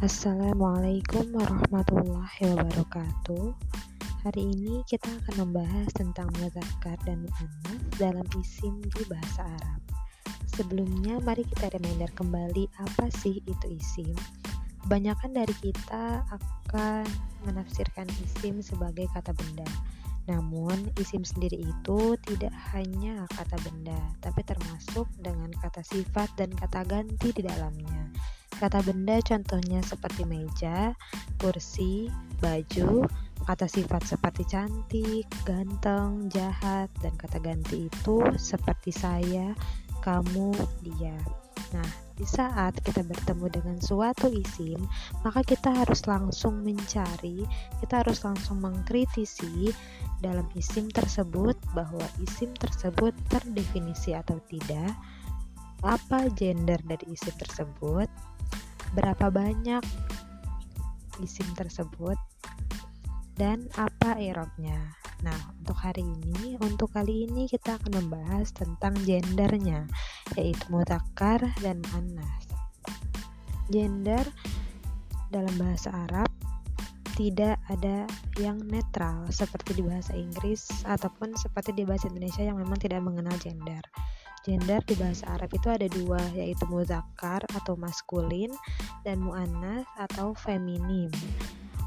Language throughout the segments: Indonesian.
Assalamualaikum warahmatullahi wabarakatuh. Hari ini kita akan membahas tentang muzakkar dan muannas dalam isim di bahasa Arab. Sebelumnya, mari kita reminder kembali apa sih itu isim. Kebanyakan dari kita akan menafsirkan isim sebagai kata benda. Namun, isim sendiri itu tidak hanya kata benda, tapi termasuk dengan kata sifat dan kata ganti di dalamnya. Kata benda contohnya seperti meja, kursi, baju, kata sifat seperti cantik, ganteng, jahat, dan kata ganti itu seperti saya, kamu, dia. Nah, di saat kita bertemu dengan suatu isim, maka kita harus langsung mencari, kita harus langsung mengkritisi dalam isim tersebut bahwa isim tersebut terdefinisi atau tidak, apa gender dari isim tersebut, berapa banyak isim tersebut dan apa irobnya. Nah, untuk hari ini, untuk kali ini kita akan membahas tentang gendernya, yaitu mutakar dan manas. Gender dalam bahasa Arab tidak ada yang netral seperti di bahasa Inggris ataupun seperti di bahasa Indonesia yang memang tidak mengenal gender. Gender di bahasa Arab itu ada dua, yaitu muzakkar atau maskulin dan muannas atau feminim.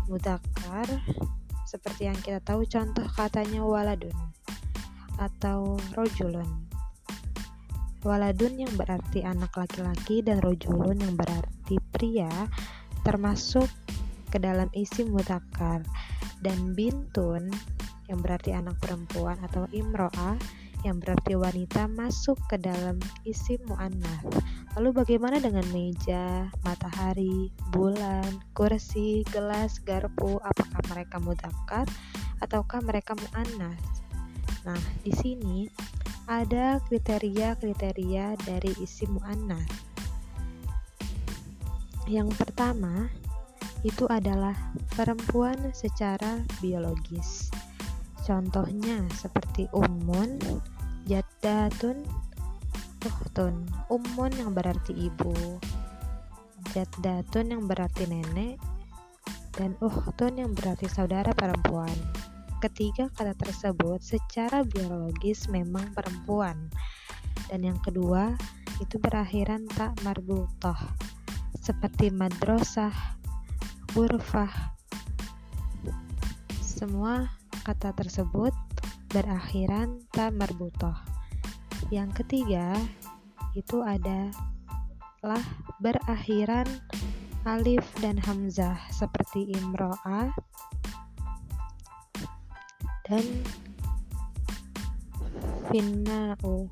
Muzakkar seperti yang kita tahu contoh katanya waladun atau rojulun. Waladun yang berarti anak laki-laki dan rojulun yang berarti pria termasuk ke dalam isi muzakkar dan bintun yang berarti anak perempuan atau imro'ah yang berarti wanita masuk ke dalam isi mu'annas. Lalu bagaimana dengan meja, matahari, bulan, kursi, gelas, garpu? Apakah mereka mudzakkar ataukah mereka mu'annas? Nah, di sini ada kriteria-kriteria dari isi mu'annas. Yang pertama, itu adalah perempuan secara biologis. Contohnya seperti umun, Jaddatun Uhtun Ummun yang berarti ibu. Jaddatun yang berarti nenek. Dan Uhtun yang berarti saudara perempuan. Ketiga kata tersebut secara biologis memang perempuan. Dan yang kedua itu berakhiran tak marbutoh Seperti madrasah, burfah Semua kata tersebut berakhiran ta marbutoh. Yang ketiga itu adalah berakhiran alif dan hamzah seperti imro'ah dan finna'u.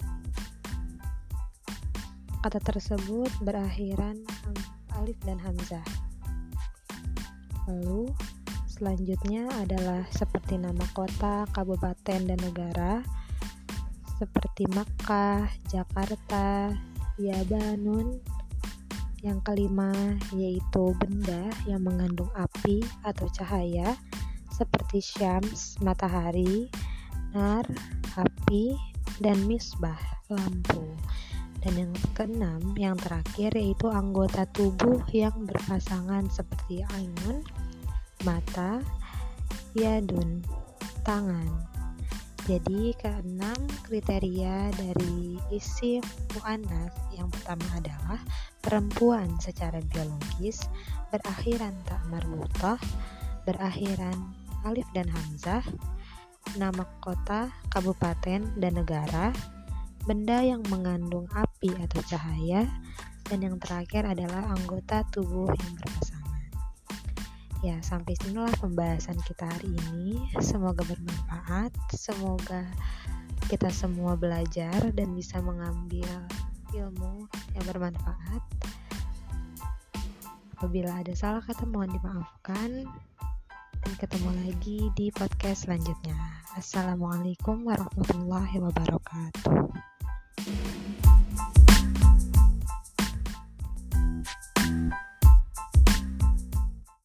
Kata tersebut berakhiran alif dan hamzah. Lalu Selanjutnya adalah seperti nama kota, kabupaten, dan negara seperti Makkah, Jakarta, Yabanun. Yang kelima yaitu benda yang mengandung api atau cahaya seperti syams, matahari, nar, api, dan misbah, lampu. Dan yang keenam, yang terakhir yaitu anggota tubuh yang berpasangan seperti ainun, mata, yadun, tangan. Jadi keenam kriteria dari isi mu'annas yang pertama adalah perempuan secara biologis, berakhiran tak marbutah, berakhiran alif dan hamzah, nama kota, kabupaten, dan negara, benda yang mengandung api atau cahaya, dan yang terakhir adalah anggota tubuh yang berpasangan. Ya, sampai sinilah pembahasan kita hari ini. Semoga bermanfaat, semoga kita semua belajar dan bisa mengambil ilmu yang bermanfaat. Apabila ada salah kata mohon dimaafkan. Dan ketemu lagi di podcast selanjutnya. Assalamualaikum warahmatullahi wabarakatuh.